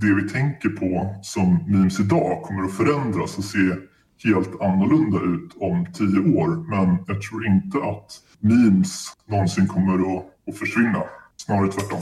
det vi tänker på som memes idag kommer att förändras och se helt annorlunda ut om tio år. Men jag tror inte att memes någonsin kommer att, att försvinna. Snarare tvärtom.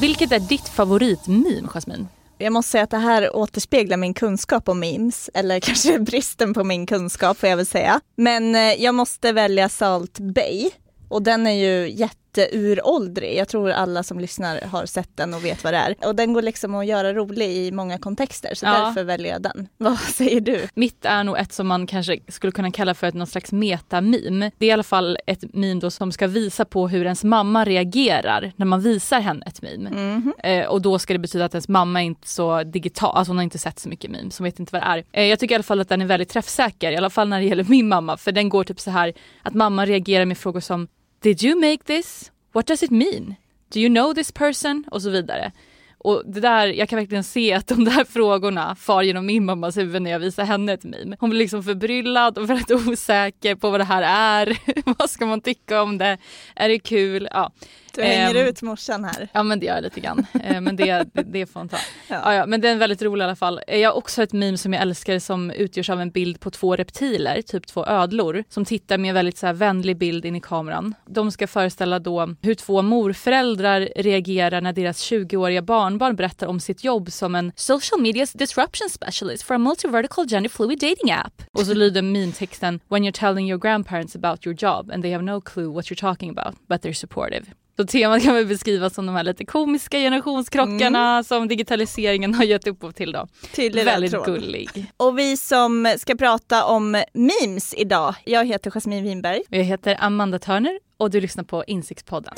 Vilket är ditt favoritmeme, Jasmine? Jag måste säga att det här återspeglar min kunskap om memes, eller kanske bristen på min kunskap får jag väl säga. Men eh, jag måste välja Salt Bay och den är ju jätte jätteuråldrig. Jag tror alla som lyssnar har sett den och vet vad det är. Och den går liksom att göra rolig i många kontexter så ja. därför väljer jag den. Vad säger du? Mitt är nog ett som man kanske skulle kunna kalla för ett någon slags meta-meme. Det är i alla fall ett meme då som ska visa på hur ens mamma reagerar när man visar henne ett meme. Mm -hmm. eh, och då ska det betyda att ens mamma är inte så digital, alltså hon har inte sett så mycket memes, hon vet inte vad det är. Eh, jag tycker i alla fall att den är väldigt träffsäker, i alla fall när det gäller min mamma, för den går typ så här att mamma reagerar med frågor som Did you make this? What does it mean? Do you know this person? Och så vidare. Och det där, jag kan verkligen se att de där frågorna far genom min mammas huvud när jag visar henne ett meme. Hon blir liksom förbryllad och väldigt osäker på vad det här är. vad ska man tycka om det? Är det kul? Ja. Du hänger um, ut morsan här. Ja men det gör jag lite grann. uh, men det, det, det får hon ta. Ja. Ah, ja, men den är väldigt rolig i alla fall. Jag har också ett meme som jag älskar som utgörs av en bild på två reptiler, typ två ödlor, som tittar med en väldigt så här, vänlig bild in i kameran. De ska föreställa då hur två morföräldrar reagerar när deras 20-åriga barnbarn berättar om sitt jobb som en social medias disruption specialist for a multivertical gender fluid dating app. Och så lyder meme-texten “When you're telling your grandparents about your job and they have no clue what you're talking about, but they're supportive”. Så temat kan väl beskrivas som de här lite komiska generationskrockarna mm. som digitaliseringen har gett upphov till då. Till Väldigt tråd. gullig. Och vi som ska prata om memes idag, jag heter Jasmine Winberg. Jag heter Amanda Törner och du lyssnar på Insiktspodden.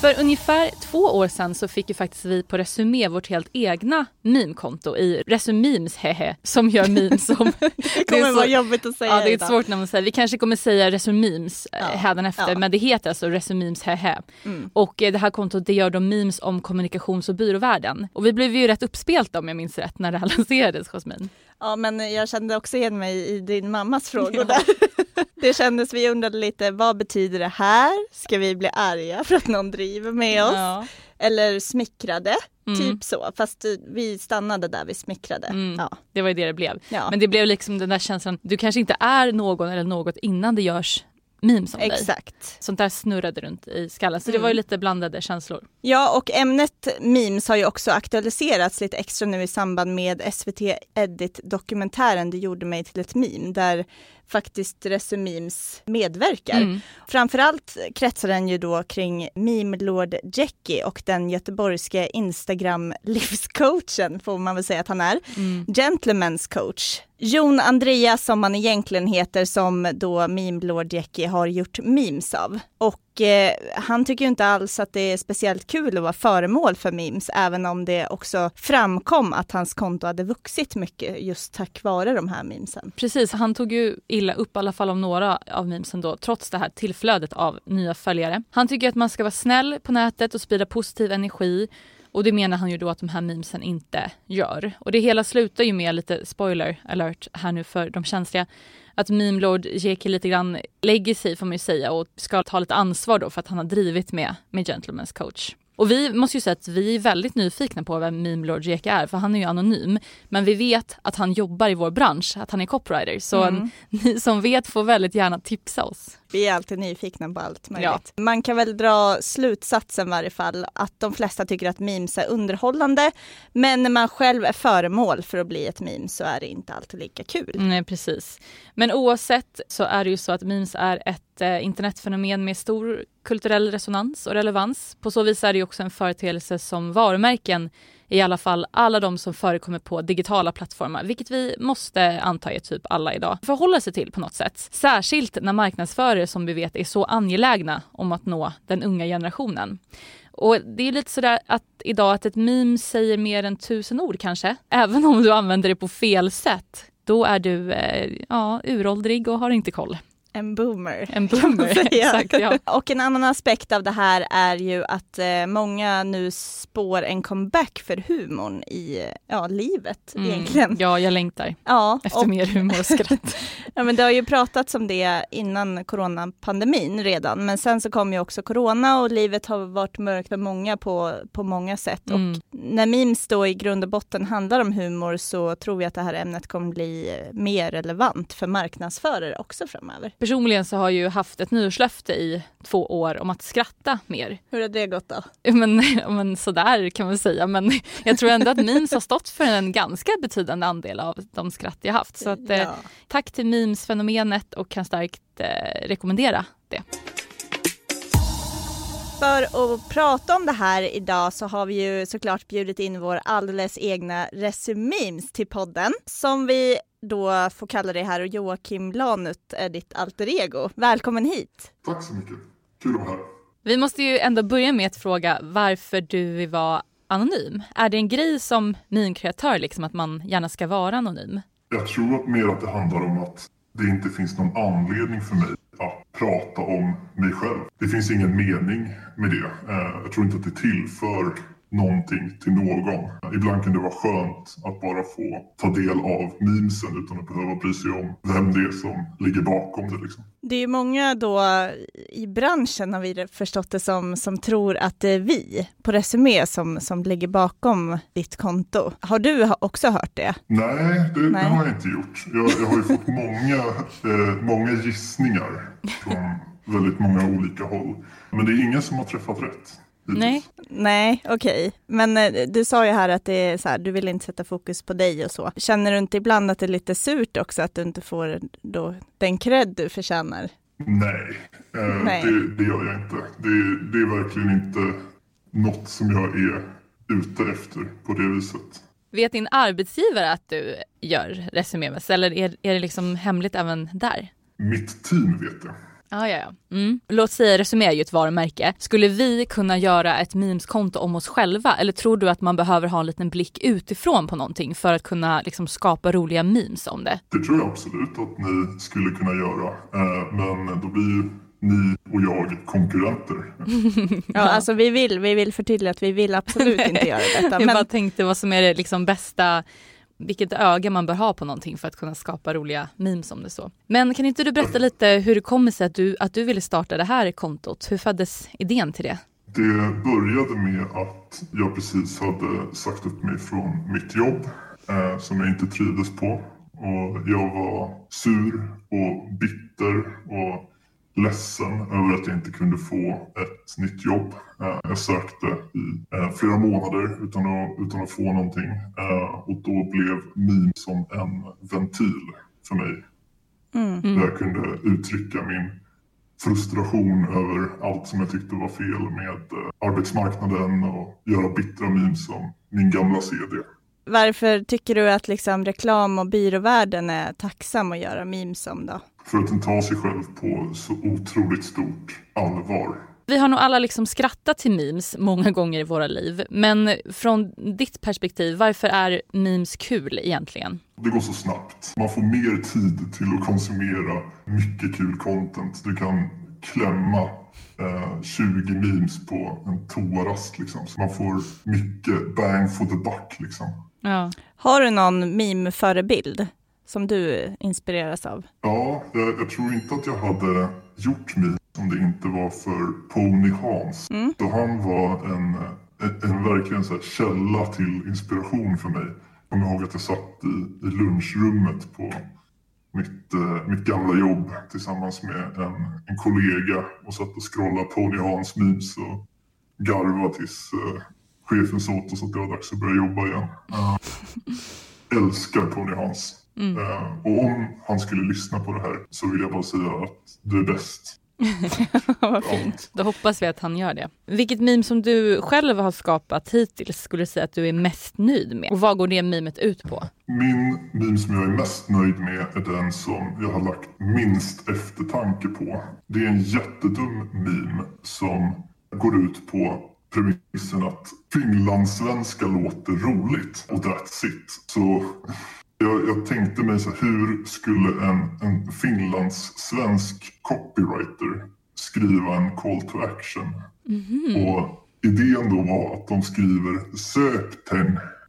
För ungefär två år sedan så fick ju faktiskt vi på Resumé vårt helt egna meme-konto i Resumemes hehe som gör memes som... det kommer det vara jobbigt att säga Ja det är ett svårt namn att säga. Vi kanske kommer säga Resumemes eh, ja. hädanefter ja. men det heter alltså Resumemes hehe. Mm. Och eh, det här kontot det gör då memes om kommunikations och byråvärlden. Och vi blev ju rätt uppspelta om jag minns rätt när det här lanserades Jasmin. Ja men jag kände också igen mig i din mammas frågor där. Det kändes, vi undrade lite, vad betyder det här? Ska vi bli arga för att någon driver med oss? Ja. Eller smickrade? Mm. Typ så, fast vi stannade där vi smickrade. Mm. Ja. Det var ju det det blev. Ja. Men det blev liksom den där känslan, du kanske inte är någon eller något innan det görs memes om Exakt. dig. Sånt där snurrade runt i skallen. Så mm. det var ju lite blandade känslor. Ja och ämnet memes har ju också aktualiserats lite extra nu i samband med SVT Edit dokumentären Det gjorde mig till ett meme där faktiskt Resumemes medverkar. Mm. Framförallt kretsar den ju då kring meme-lord Jackie och den göteborgske Instagram-livscoachen får man väl säga att han är. Mm. Gentleman's coach. Jon Andreas som han egentligen heter som då meme-lord Jackie har gjort memes av. Och eh, han tycker inte alls att det är speciellt kul att vara föremål för memes, även om det också framkom att hans konto hade vuxit mycket just tack vare de här memesen. Precis, han tog ju illa upp i alla fall om några av memesen då, trots det här tillflödet av nya följare. Han tycker att man ska vara snäll på nätet och sprida positiv energi och det menar han ju då att de här memesen inte gör. Och det hela slutar ju med lite spoiler alert här nu för de känsliga att meme lord JK lite grann lägger sig får man ju säga och ska ta lite ansvar då för att han har drivit med, med Gentlemen's coach. Och vi måste ju säga att vi är väldigt nyfikna på vem Meme Lord Jake är, för han är ju anonym. Men vi vet att han jobbar i vår bransch, att han är copywriter. Så mm. ni som vet får väldigt gärna tipsa oss. Vi är alltid nyfikna på allt möjligt. Ja. Man kan väl dra slutsatsen i varje fall att de flesta tycker att memes är underhållande. Men när man själv är föremål för att bli ett meme så är det inte alltid lika kul. Nej precis. Men oavsett så är det ju så att memes är ett eh, internetfenomen med stor kulturell resonans och relevans. På så vis är det också en företeelse som varumärken i alla fall alla de som förekommer på digitala plattformar, vilket vi måste anta är typ alla idag, förhålla sig till på något sätt. Särskilt när marknadsförare som vi vet är så angelägna om att nå den unga generationen. Och det är lite sådär att idag att ett meme säger mer än tusen ord kanske, även om du använder det på fel sätt. Då är du eh, ja, uråldrig och har inte koll. En boomer. En boomer, exakt. Ja. Och en annan aspekt av det här är ju att eh, många nu spår en comeback för humorn i ja, livet mm. egentligen. Ja, jag längtar ja, efter och... mer humor och skratt. ja, men det har ju pratats om det innan coronapandemin redan, men sen så kom ju också corona och livet har varit mörkt för många på, på många sätt. Mm. Och när memes då i grund och botten handlar om humor så tror jag att det här ämnet kommer bli mer relevant för marknadsförare också framöver. Personligen så har jag ju haft ett nyårslöfte i två år om att skratta mer. Hur har det gått då? Men, men sådär kan man säga. Men jag tror ändå att memes har stått för en ganska betydande andel av de skratt jag haft. Så att, eh, ja. tack till memes-fenomenet och kan starkt eh, rekommendera det. För att prata om det här idag så har vi ju såklart bjudit in vår alldeles egna Resumemes till podden som vi då får kalla dig här och Joakim Lanut är ditt alter ego. Välkommen hit! Tack så mycket, kul att vara här. Vi måste ju ändå börja med att fråga varför du vill vara anonym. Är det en grej som meme-kreatör, liksom att man gärna ska vara anonym? Jag tror mer att det handlar om att det inte finns någon anledning för mig ja, prata om mig själv. Det finns ingen mening med det. Eh, jag tror inte att det tillför någonting till någon. Ibland kan det vara skönt att bara få ta del av memesen utan att behöva bry sig om vem det är som ligger bakom det. Liksom. Det är många då i branschen har vi förstått det som, som tror att det är vi på Resumé som, som ligger bakom ditt konto. Har du också hört det? Nej, det, Nej. det har jag inte gjort. Jag, jag har ju fått många, eh, många gissningar från väldigt många olika håll. Men det är ingen som har träffat rätt. Nej. Nej, okej. Okay. Men eh, du sa ju här att det är så här, du vill inte sätta fokus på dig och så. Känner du inte ibland att det är lite surt också att du inte får då den cred du förtjänar? Nej, eh, Nej. Det, det, gör jag inte. Det, det är verkligen inte något som jag är ute efter på det viset. Vet din arbetsgivare att du gör resumémäss eller är, är det liksom hemligt även där? Mitt team vet det. Ah, ja, ja. Mm. Låt säga Resumé är ju ett varumärke. Skulle vi kunna göra ett memeskonto om oss själva eller tror du att man behöver ha en liten blick utifrån på någonting för att kunna liksom, skapa roliga memes om det? Det tror jag absolut att ni skulle kunna göra. Eh, men då blir ju ni och jag konkurrenter. ja, alltså vi vill, vi vill förtydliga att vi vill absolut inte göra detta. Jag bara tänkte vad som är det liksom bästa vilket öga man bör ha på någonting för att kunna skapa roliga memes om det så. Men kan inte du berätta lite hur det kommer sig att du, att du ville starta det här kontot? Hur föddes idén till det? Det började med att jag precis hade sagt upp mig från mitt jobb eh, som jag inte trivdes på. Och jag var sur och bitter och ledsen över att jag inte kunde få ett nytt jobb. Eh, jag sökte i eh, flera månader utan att, utan att få någonting eh, och då blev meme som en ventil för mig. Mm. Där jag kunde uttrycka min frustration över allt som jag tyckte var fel med arbetsmarknaden och göra bittra memes som min gamla CD. Varför tycker du att liksom reklam och byråvärlden är tacksam att göra memes om då? För att den tar sig själv på så otroligt stort allvar. Vi har nog alla liksom skrattat till memes många gånger i våra liv. Men från ditt perspektiv, varför är memes kul egentligen? Det går så snabbt. Man får mer tid till att konsumera mycket kul content. Du kan klämma eh, 20 memes på en toarast liksom. Så man får mycket bang for the buck liksom. Ja. Har du någon meme-förebild som du inspireras av? Ja, jag, jag, tror inte att jag hade gjort meme om det inte var för Pony Hans. Mm. Så han var en, en, en verkligen så källa till inspiration för mig. Jag kommer ihåg att jag satt i, i lunchrummet på mitt, eh, mitt gamla jobb tillsammans med en, en kollega och satt och scrollade Pony Hans memes och garvade tills eh, chefen sa åt oss att det var dags att börja jobba igen. Uh, älskar Pony Hans. Mm. Uh, och om han skulle lyssna på det här så vill jag bara säga att du är bäst. Vad fint. Då hoppas vi att han gör det. Vilket meme som du själv har skapat hittills skulle du säga att du är mest nöjd med? Och vad går det memet ut på? Min meme som jag är mest nöjd med är den som jag har lagt minst eftertanke på. Det är en jättedum meme som går ut på premissen att finlandssvenska låter roligt och that's it. Så jag, jag tänkte mig så här, hur skulle en, en finlandssvensk copywriter skriva en call to action? Mhm. Och idén då var att de skriver sök den.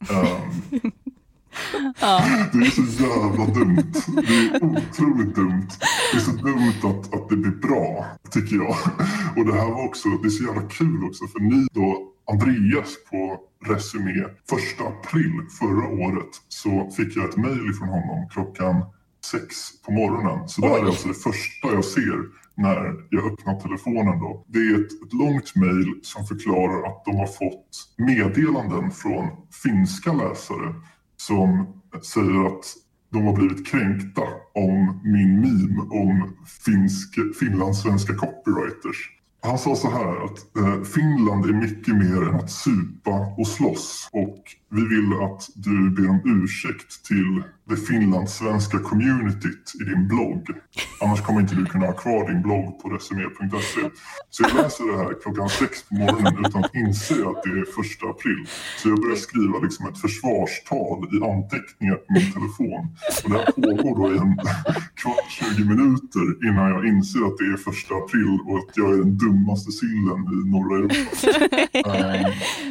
Um, Ja. det är så jävla dumt. Det är otroligt dumt. Det är så dumt att, att det blir bra, tycker jag. Och det här var också, det är så jävla kul också för ni då, Andreas på Resumé, första april förra året så fick jag ett mejl från honom klockan sex på morgonen. Så det här är alltså det första jag ser när jag öppnar telefonen då. Det är ett, ett långt mejl som förklarar att de har fått meddelanden från finska läsare som säger att de har blivit kränkta om min meme om finsk, finlandssvenska copywriters. Han sa så här att eh, Finland är mycket mer än att supa och slåss och vi vill att du ber om ursäkt till det finlandssvenska communityt i din blogg. Annars kommer inte du kunna ha kvar din blogg på resumé.se. Så jag läser det här klockan sex på morgonen utan att inse att det är första april. Så jag börjar skriva liksom ett försvarstal i anteckningar på min telefon. Och det här pågår då i en kvart, 20 minuter innan jag inser att det är första april och att jag är den dummaste sillen i norra Europa.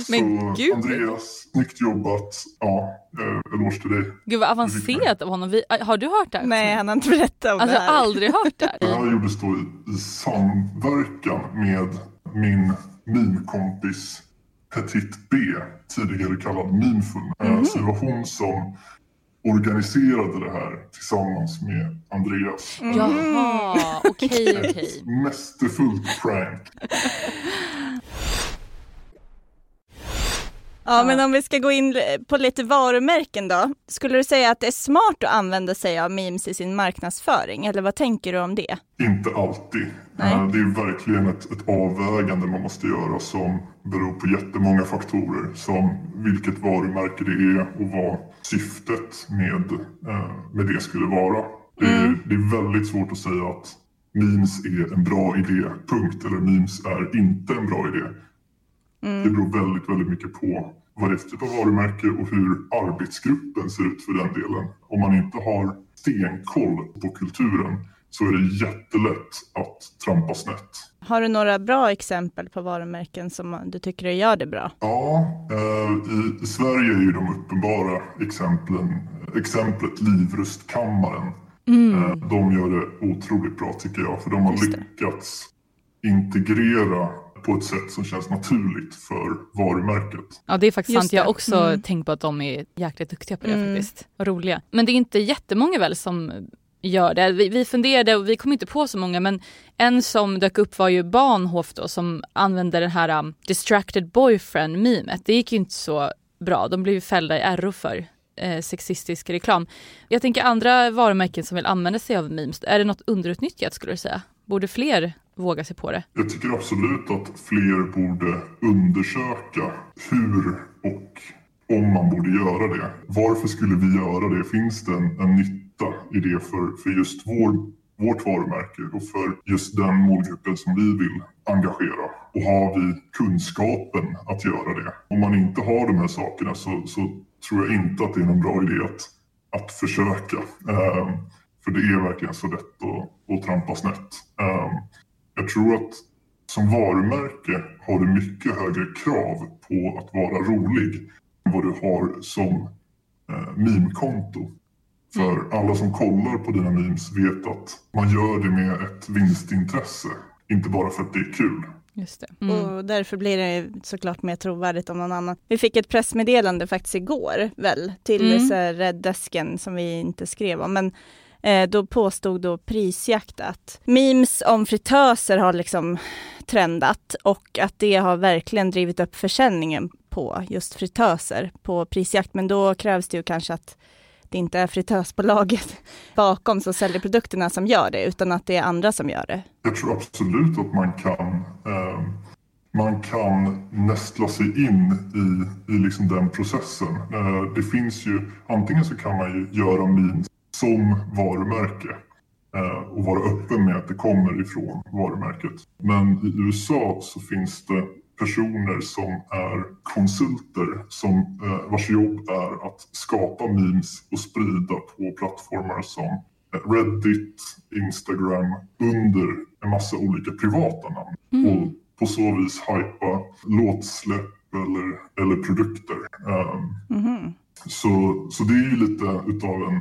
Men så. Andreas, snyggt jobbat. Ja, eh, eloge till dig. Gud vad avancerat av honom. Vi, har du hört det? här? Nej, han har inte berättat om Alltså det jag har här. aldrig hört det. Det här. här gjordes då i, i samverkan med min meme-kompis Petit B, tidigare kallad Memeful. Eh, Så det var hon som organiserade det här tillsammans med Andreas. Mm. Jaha, okej okej. Mästerfullt prank. Ja, men om vi ska gå in på lite varumärken då. Skulle du säga att det är smart att använda sig av memes i sin marknadsföring? Eller vad tänker du om det? Inte alltid. Nej. Eh, Det är verkligen ett, ett avvägande man måste göra som beror på jättemånga faktorer. Som vilket varumärke det är och vad syftet med, eh, med det skulle vara. Det är, det är väldigt svårt att säga att memes är en bra idé, punkt. Eller memes är inte en bra idé. Det beror väldigt, väldigt mycket på vad det är för typ av varumärke och hur arbetsgruppen ser ut för den delen. Om man inte har stenkoll på kulturen så är det jättelätt att trampa snett. Har du några bra exempel på varumärken som du tycker gör det bra? Ja, eh, i, Sverige är ju de uppenbara exemplen, exemplet Livrustkammaren. Eh, de gör det otroligt bra tycker jag, för de har lyckats integrera på ett sätt som känns naturligt för varumärket. Ja det är faktiskt Just sant. Jag har också Mm. tänkt på att de är jäkligt duktiga på det Mm. faktiskt. Och roliga. Men det är inte jättemånga väl som gör det. Vi, vi funderade och vi kom inte på så många men en som dök upp var ju Bahnhof då som använde den här um, distracted boyfriend memet. Det gick ju inte så bra. De blev ju fällda i RO för eh, sexistisk reklam. Jag tänker andra varumärken som vill använda sig av memes. Är det något underutnyttjat skulle du säga? Borde fler våga sig på det? Jag tycker absolut att fler borde undersöka hur och om man borde göra det. Varför skulle vi göra det? Finns det en, en nytta i det för, för just vår, vårt varumärke och för just den målgruppen som vi vill engagera? Och har vi kunskapen att göra det? Om man inte har de här sakerna så, så tror jag inte att det är någon bra idé att, att försöka. Eh, för det är verkligen så lätt att, att trampa snett. Ehm, jag tror att som varumärke har du mycket högre krav på att vara rolig än vad du har som eh, meme-konto. För alla som kollar på dina memes vet att man gör det med ett vinstintresse. Inte bara för att det är kul. Just det. Mm. Och därför blir det såklart mer trovärdigt om någon annan. Vi fick ett pressmeddelande faktiskt igår väl till Mm. så här Red Desken som vi inte skrev om. Men eh, då påstod då Prisjakt att memes om fritöser har liksom trendat och att det har verkligen drivit upp försäljningen på just fritöser på Prisjakt. Men då krävs det ju kanske att det inte är fritösbolaget bakom som säljer produkterna som gör det, utan att det är andra som gör det. Jag tror absolut att man kan, eh, man kan nästla sig in i, i liksom den processen. Eh, det finns ju, antingen så kan man ju göra memes som varumärke eh, och vara öppen med att det kommer ifrån varumärket. Men i USA så finns det personer som är konsulter som, eh, vars jobb är att skapa memes och sprida på plattformar som Reddit, Instagram under en massa olika privata namn. Mm. Och på så vis hypa låtsläpp eller, eller produkter. Um, mm. så, så det är ju lite utav en,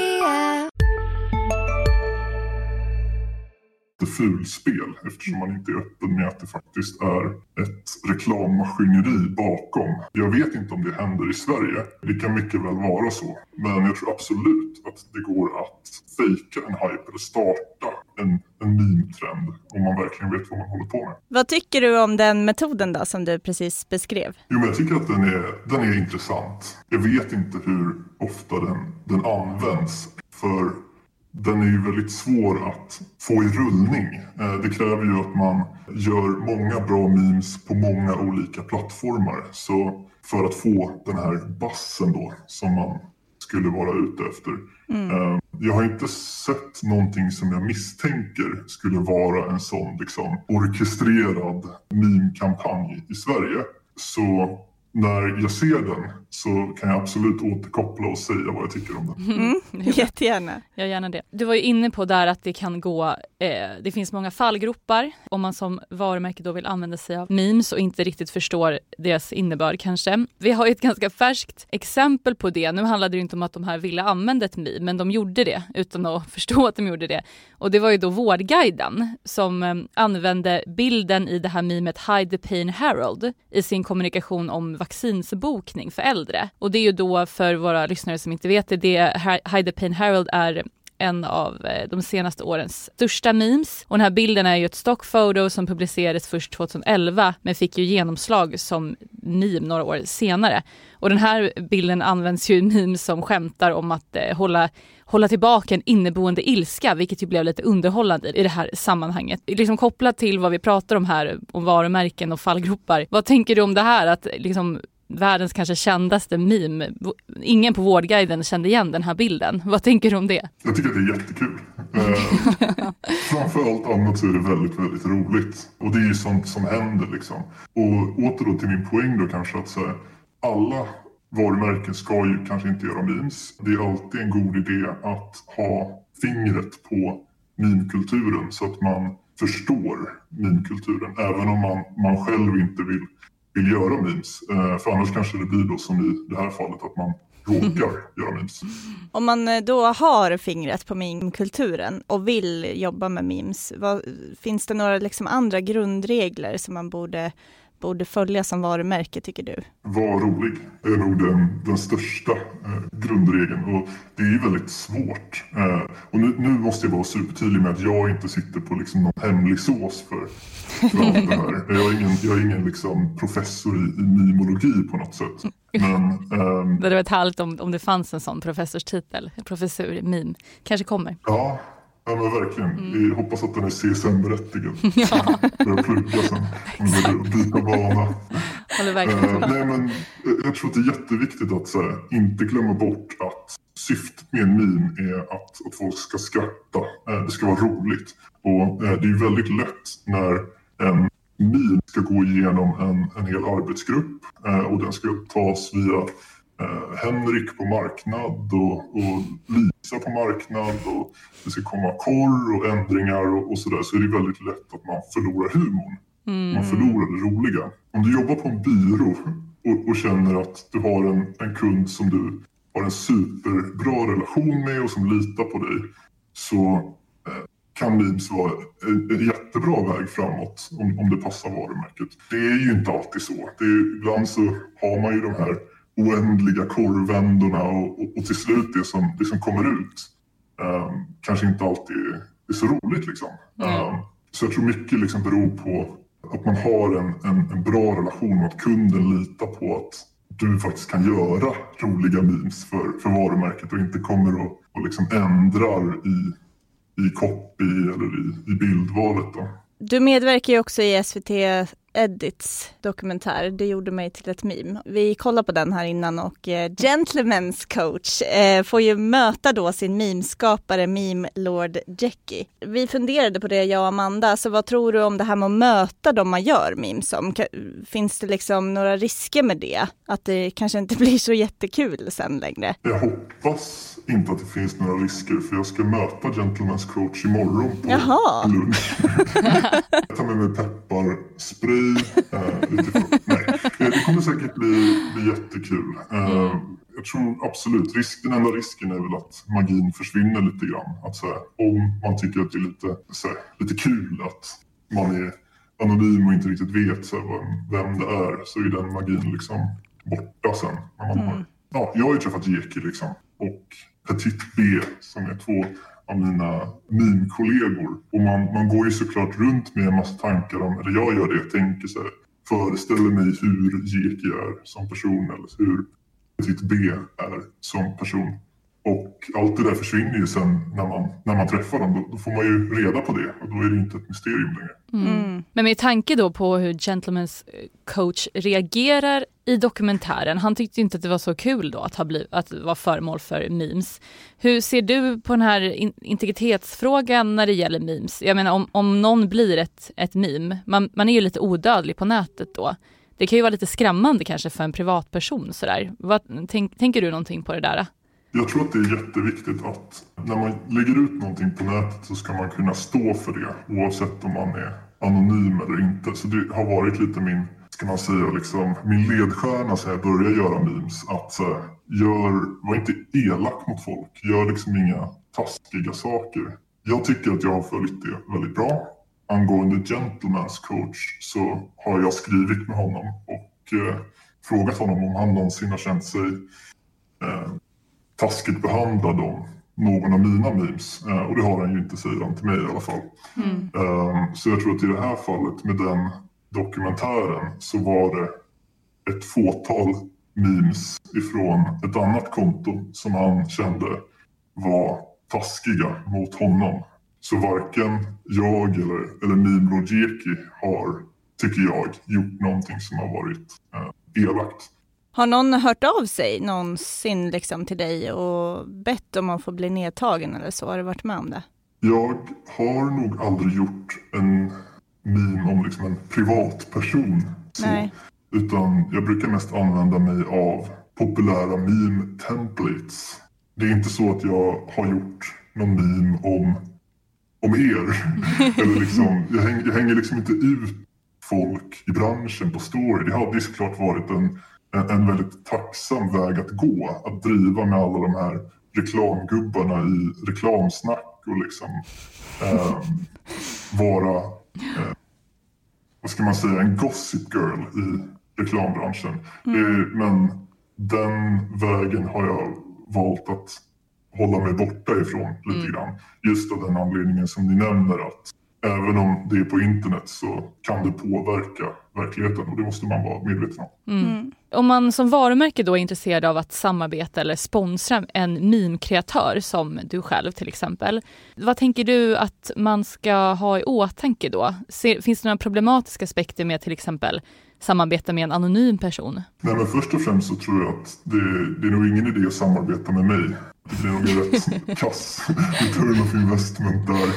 Fulspel eftersom man inte är öppen med att det faktiskt är ett reklammaskineri bakom. Jag vet inte om det händer i Sverige. Det kan mycket väl vara så. Men jag tror absolut att det går att fejka en hype eller starta en, en meme-trend om man verkligen vet vad man håller på med. Vad tycker du om den metoden då som du precis beskrev? Jo, men jag tycker att den är, den är intressant. Jag vet inte hur ofta den, den används. För den är ju väldigt svår att få i rullning. Eh, det kräver ju att man gör många bra memes på många olika plattformar. Så för att få den här bassen då som man skulle vara ute efter. Mm. Eh, jag har inte sett någonting som jag misstänker skulle vara en sån liksom, orkestrerad meme-kampanj i Sverige. Så när jag ser den så kan jag absolut återkoppla och säga vad jag tycker om den. Mm, jättegärna. Jag gärna det. Du var ju inne på där att det kan gå, eh, det finns många fallgropar om man som varumärke då vill använda sig av memes och inte riktigt förstår deras innebörd kanske. Vi har ju ett ganska färskt exempel på det. Nu handlade det inte om att de här ville använda ett meme, men de gjorde det utan att förstå att de gjorde det. Och det var ju då Vårdguiden som eh, använde bilden i det här memet Hide the Pain Herald i sin kommunikation om vaccinsbokning för äldre. Och det är ju då för våra lyssnare som inte vet det, det Hide the Pain Herald är en av eh, de senaste årens största memes. Och den här bilden är ju ett stockfoto som publicerades först 2011 men fick ju genomslag som meme några år senare. Och den här bilden används ju i memes som skämtar om att eh, hålla hålla tillbaka en inneboende ilska, vilket ju blev lite underhållande i det här sammanhanget. Liksom kopplat till vad vi pratar om här, om varumärken och fallgropar. Vad tänker du om det här att liksom världens kanske kändaste meme. Ingen på Vårdguiden kände igen den här bilden. Vad tänker du om det? Jag tycker att det är jättekul. Eh, framförallt annat så är det väldigt, väldigt roligt. Och det är ju sånt som händer liksom. Och åter då till min poäng då kanske att så alla varumärken ska ju kanske inte göra memes. Det är alltid en god idé att ha fingret på meme-kulturen så att man förstår meme-kulturen även om man, man själv inte vill vill göra memes. Eh, för annars kanske det blir då som i det här fallet att man råkar göra memes. Om man eh, då har fingret på meme-kulturen och vill jobba med memes, vad, finns det några liksom andra grundregler som man borde borde följa som varumärke tycker du? Var rolig är nog den, den största eh, grundregeln och det är väldigt svårt. Eh, och nu, nu, måste jag vara supertydlig med att jag inte sitter på liksom någon hemlig sås för, för allt det här. Jag är ingen, jag är ingen liksom professor i, i mimologi på något sätt. Men, ehm, det hade varit härligt om, om det fanns en sån professorstitel, professor i mim. Kanske kommer. Ja, Ja men verkligen. Mm. Vi hoppas att den är CSN-berättigad. Ja. Börja plugga sen. Om byta bana. Uh, nej, men Jag tror att det är jätteviktigt att här, inte glömma bort att syftet med en min är att, att folk ska skratta. Uh, det ska vara roligt. Och uh, det är väldigt lätt när en min ska gå igenom en, en hel arbetsgrupp och den ska tas via Henrik på marknad och, och Lisa på marknad och det ska komma korr och ändringar och, och sådär så är det väldigt lätt att man förlorar humorn. Mm. Man förlorar det roliga. Om du jobbar på en byrå och, och, känner att du har en, en kund som du har en superbra relation med och som litar på dig så eh, kan memes vara en jättebra väg framåt om, om det passar varumärket. Det är ju inte alltid så. Det är, ibland så har man ju de här oändliga korvvändorna och, och, och, till slut det som, det som kommer ut um, kanske inte alltid är så roligt. Liksom. Um, så jag tror mycket liksom beror på att man har en, en, en, bra relation och att kunden litar på att du faktiskt kan göra roliga memes för, för varumärket och inte kommer och, och liksom ändrar i, i copy eller i, i bildvalet. Då. Du medverkar ju också i SVT Edits dokumentär. Det gjorde mig till ett meme. Vi kollade på den här innan och eh, Gentlemen's coach eh, får ju möta då sin memeskapare meme Lord Jackie. Vi funderade på det jag och Amanda, så vad tror du om det här med att möta de man gör memes om? Finns det liksom några risker med det? Att det kanske inte blir så jättekul sen längre? Jag hoppas inte att det finns några risker för jag ska möta Gentlemen's coach imorgon på Jaha. lunch. jag tar med mig pepparspray Uh, Nej, det kommer säkert bli, bli jättekul. Uh, jag tror absolut, risk, den enda risken är väl att magin försvinner lite grann. Att, så här, om man tycker att det är lite, här, lite kul att man är anonym och inte riktigt vet så här, vem det är så är den magin liksom borta sen. När man mm. har, ja, jag har ju träffat Jeki liksom, och Petit B som är två av mina meme-kollegor. Och man, man går ju såklart runt med en massa tankar om, eller jag gör det, jag tänker så här, föreställer mig hur Jeki är som person eller hur Petit B är som person. Och allt det där försvinner ju sen när man, när man träffar dem. Då, då får man ju reda på det och då är det inte ett mysterium längre. Mm. mm. Men med tanke då på hur Gentlemen's eh, coach reagerar i dokumentären. Han tyckte inte att det var så kul då att, ha bliv, att vara föremål för memes. Hur ser du på den här in integritetsfrågan när det gäller memes? Jag menar om, om någon blir ett, ett meme, man, man är ju lite odödlig på nätet då. Det kan ju vara lite skrämmande kanske för en privatperson sådär. Vad, tänk, tänker du någonting på det där? Jag tror att det är jätteviktigt att när man lägger ut någonting på nätet så ska man kunna stå för det oavsett om man är anonym eller inte. Så det har varit lite min, ska man säga, liksom, min ledstjärna sen jag började göra memes. Att så gör, var inte elak mot folk. Gör liksom inga taskiga saker. Jag tycker att jag har följt det väldigt bra. Angående Gentleman's coach så har jag skrivit med honom och eh, frågat honom om han någonsin har känt sig eh, taskigt behandlad om någon av mina memes. Eh, och det har han ju inte, säger han till mig i alla fall. Mm. Eh, så jag tror att i det här fallet med den dokumentären så var det ett fåtal memes ifrån ett annat konto som han kände var taskiga mot honom. Så varken jag eller, eller Meme Rojeki har, tycker jag, gjort någonting som har varit eh, elakt. Har någon hört av sig någonsin liksom till dig och bett om att få bli nedtagen eller så? Har du varit med om det? Jag har nog aldrig gjort en meme om liksom en privatperson. Nej. Utan jag brukar mest använda mig av populära meme-templates. Det är inte så att jag har gjort någon meme om, om er. Eller liksom, jag, häng, jag hänger liksom inte ut folk i branschen på story. Det hade såklart varit en en, en väldigt tacksam väg att gå. Att driva med alla de här reklamgubbarna i reklamsnack och liksom eh, vara, eh, vad ska man säga, en gossip girl i reklambranschen. Mm. Eh, men den vägen har jag valt att hålla mig borta ifrån lite mm. grann. Just av den anledningen som ni nämner att även om det är på internet så kan det påverka verkligheten och det måste man vara medveten om. Mm. mm. Om man som varumärke då är intresserad av att samarbeta eller sponsra en meme-kreatör som du själv till exempel. Vad tänker du att man ska ha i åtanke då? Finns det några problematiska aspekter med till exempel samarbeta med en anonym person? Nej, men först och främst så tror jag att det, det är nog ingen idé att samarbeta med mig. Det blir nog rätt kass return of investment där.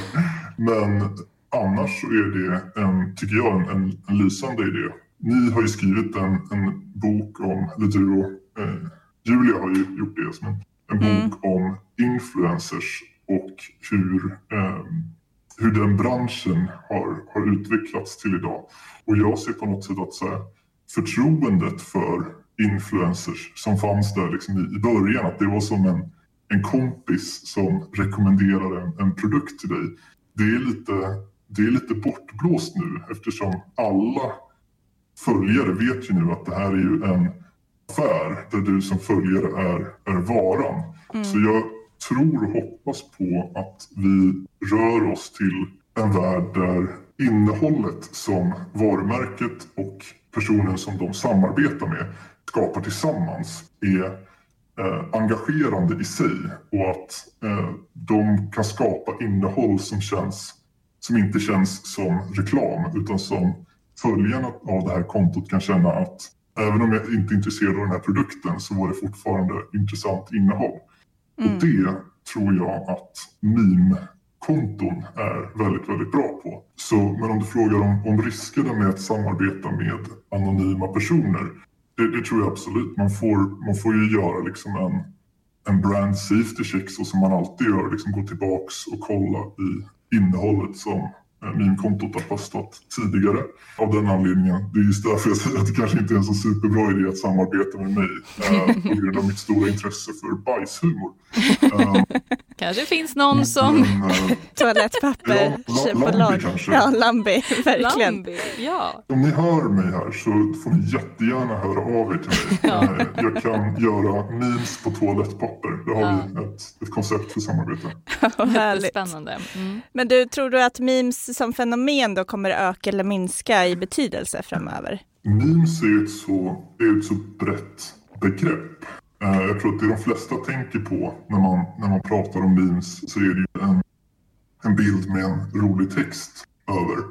Men annars så är det, en, tycker jag, en, en, lysande idé. Ni har ju skrivit en, en bok om, eller du och eh, Julia har ju gjort det som en, mm. bok om influencers och hur, eh, hur den branschen har, har utvecklats till idag. Och jag ser på något sätt att så här, förtroendet för influencers som fanns där liksom i, i början, att det var som en, en kompis som rekommenderar en, en produkt till dig. Det är lite det är lite bortblåst nu eftersom alla följare vet ju nu att det här är ju en affär där du som följare är, är varan. Mm. Så jag tror och hoppas på att vi rör oss till en värld där innehållet som varumärket och personen som de samarbetar med skapar tillsammans är eh, engagerande i sig och att eh, de kan skapa innehåll som, känns, som inte känns som reklam utan som följarna av det här kontot kan känna att även om jag inte är intresserad av den här produkten så var det fortfarande intressant innehåll. Mm. Och det tror jag att meme-konton är väldigt, väldigt bra på. Så, men om du frågar om, om riskerna med att samarbeta med anonyma personer. Det, det, tror jag absolut. Man får, man får ju göra liksom en, en brand safety check så som man alltid gör. Liksom gå tillbaks och kolla i innehållet som meme-kontot har postat tidigare. Av den anledningen, det är just därför jag säger att det kanske inte är en så superbra idé att samarbeta med mig eh, på grund av mitt stora intresse för bajshumor. Um, kanske finns någon som... Men, uh, Toalettpapper, ja, Lambi kanske. Ja, Lambi, verkligen. Lambi, ja. Om ni hör mig här så får ni jättegärna höra av er till mig. ja. Eh, jag kan göra memes på toalettpapper. Det har ja. vi ett, ett koncept för samarbete. Härligt. Spännande. Mm. Men du, tror du att memes som fenomen då kommer öka eller minska i betydelse framöver? Memes är ett så, är ett så brett begrepp. Eh, jag tror att det de flesta tänker på när man, när man pratar om memes så är det ju en, en bild med en rolig text över.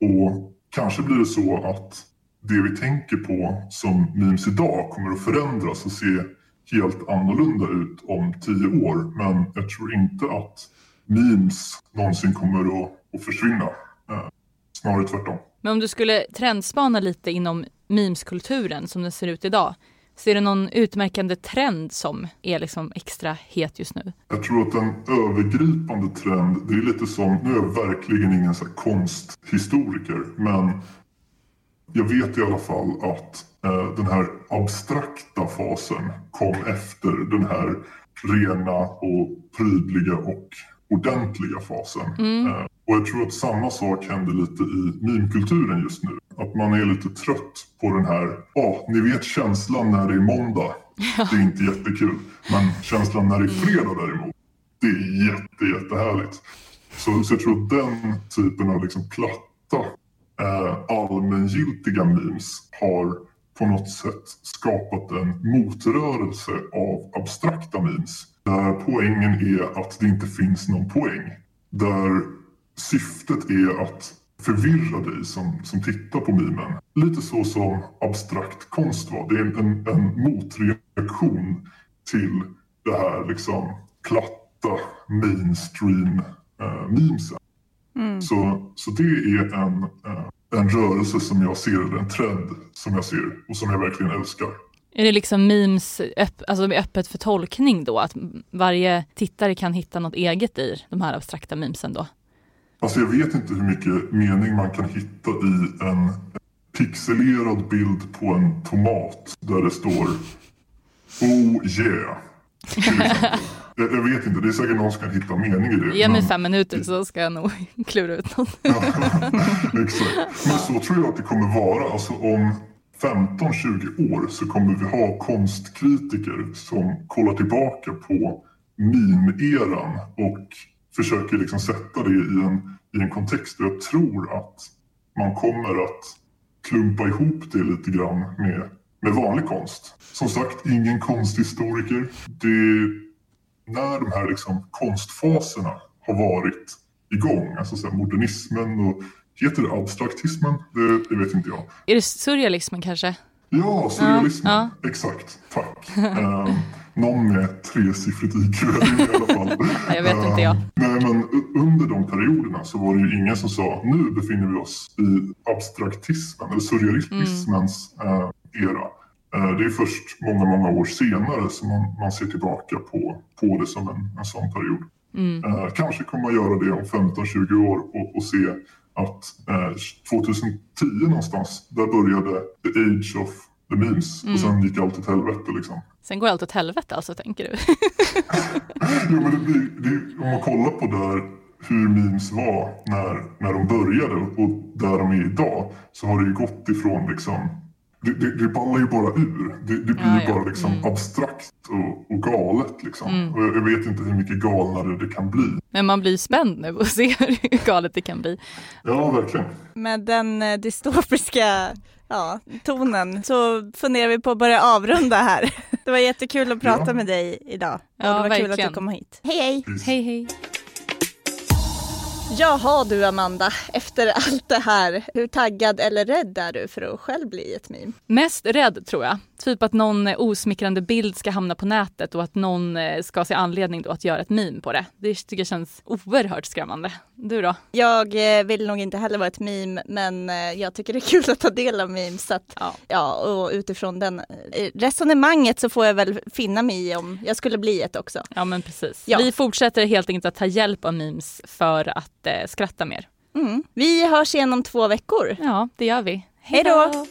Och kanske blir det så att det vi tänker på som memes idag kommer att förändras och se helt annorlunda ut om tio år. Men jag tror inte att memes någonsin kommer att, att försvinna. Eh, snarare tvärtom. Men om du skulle trendspana lite inom memeskulturen som den ser ut idag. Ser du någon utmärkande trend som är liksom extra het just nu? Jag tror att en övergripande trend, det är lite som, nu är jag verkligen ingen så konsthistoriker, men jag vet i alla fall att eh, den här abstrakta fasen kom efter den här rena och prydliga och ordentliga fasen. Mm. Eh, och jag tror att samma sak händer lite i meme-kulturen just nu. Att man är lite trött på den här, ja, oh, ni vet känslan när det är måndag. Det är inte jättekul. Men känslan när det är fredag däremot, det är jätte, jättehärligt. Så, så jag tror att den typen av liksom platta, eh, allmängiltiga memes har på något sätt skapat en motrörelse av abstrakta memes. Där poängen är att det inte finns någon poäng. Där syftet är att förvirra dig som, som tittar på memen. Lite så som abstrakt konst var. Det är en, en motreaktion till det här liksom platta mainstream eh, memesen. Mm. Så, så det är en, eh, en rörelse som jag ser, eller en trend som jag ser och som jag verkligen älskar. Är det liksom memes öpp, alltså öppet för tolkning då? Att varje tittare kan hitta något eget i de här abstrakta memesen då? Alltså jag vet inte hur mycket mening man kan hitta i en pixelerad bild på en tomat där det står Oh yeah. Jag, jag, vet inte, det är säkert någon som kan hitta mening i det. Ge mig men... fem minuter så ska jag nog klura ut något. ja, exakt. Men så tror jag att det kommer vara. Alltså om 15-20 år så kommer vi ha konstkritiker som kollar tillbaka på meme-eran och försöker liksom sätta det i en, i en kontext. Och jag tror att man kommer att klumpa ihop det lite grann med, med vanlig konst. Som sagt, ingen konsthistoriker. Det, när de här liksom konstfaserna har varit igång, alltså modernismen och heter det abstraktismen? Det, det, vet inte jag. Är det surrealismen kanske? Ja, surrealismen. Ja, ja. Exakt. Tack. um, någon med tresiffrigt IQ i alla fall. jag vet inte jag. nej, men under de perioderna så var det ju ingen som sa nu befinner vi oss i abstraktismen eller surrealismens mm. uh, era. Uh, det är först många, många år senare som man, man ser tillbaka på, på det som en, en sån period. Mm. Uh, kanske kommer man göra det om 15-20 år och, och se att 2010 någonstans, där började the age of the memes mm. och sen gick allt åt helvete liksom. Sen går allt åt helvete alltså, tänker du? jo, men det blir, det, om man kollar på där hur memes var när, när de började och där de är idag så har det ju gått ifrån liksom det, det, det ballar ju bara ur. Det, det blir Ja, ju ja. bara liksom Mm. abstrakt och, och galet. Liksom. Mm. Och jag, jag vet inte hur mycket galnare det kan bli. Men man blir spänd nu och ser hur galet det kan bli. Ja, verkligen. Med den eh, dystopiska ja, tonen så funderar vi på att börja avrunda här. Det var jättekul att prata Ja. med dig idag. Och Ja, det var kul att verkligen. du kom hit. Hej hej! Hej hej. Jaha du Amanda, efter allt det här, hur taggad eller rädd är du för att själv bli ett meme? Mest rädd tror jag. Typ att någon eh, osmickrande bild ska hamna på nätet och att någon eh, ska se anledning då att göra ett meme på det. Det tycker jag känns oerhört skrämmande. Du då? Jag eh, vill nog inte heller vara ett meme, men jag tycker det är kul att ta del av memes. Så att, Ja. ja, och utifrån den resonemanget så får jag väl finna mig i om jag skulle bli ett också. Ja men precis. Ja. Vi fortsätter helt enkelt att ta hjälp av memes för att eh, skratta mer. Mm. Vi hörs igen om två veckor. Ja, det gör vi. Hej då!